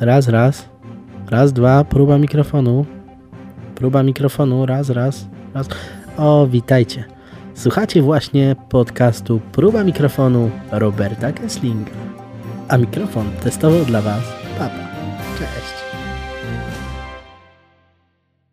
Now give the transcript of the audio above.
Raz, raz. Raz, dwa, próba mikrofonu. Próba mikrofonu, raz, raz, raz. O, witajcie. Słuchacie właśnie podcastu Próba mikrofonu Roberta Kesslinga. A mikrofon testował dla Was Papa. Cześć.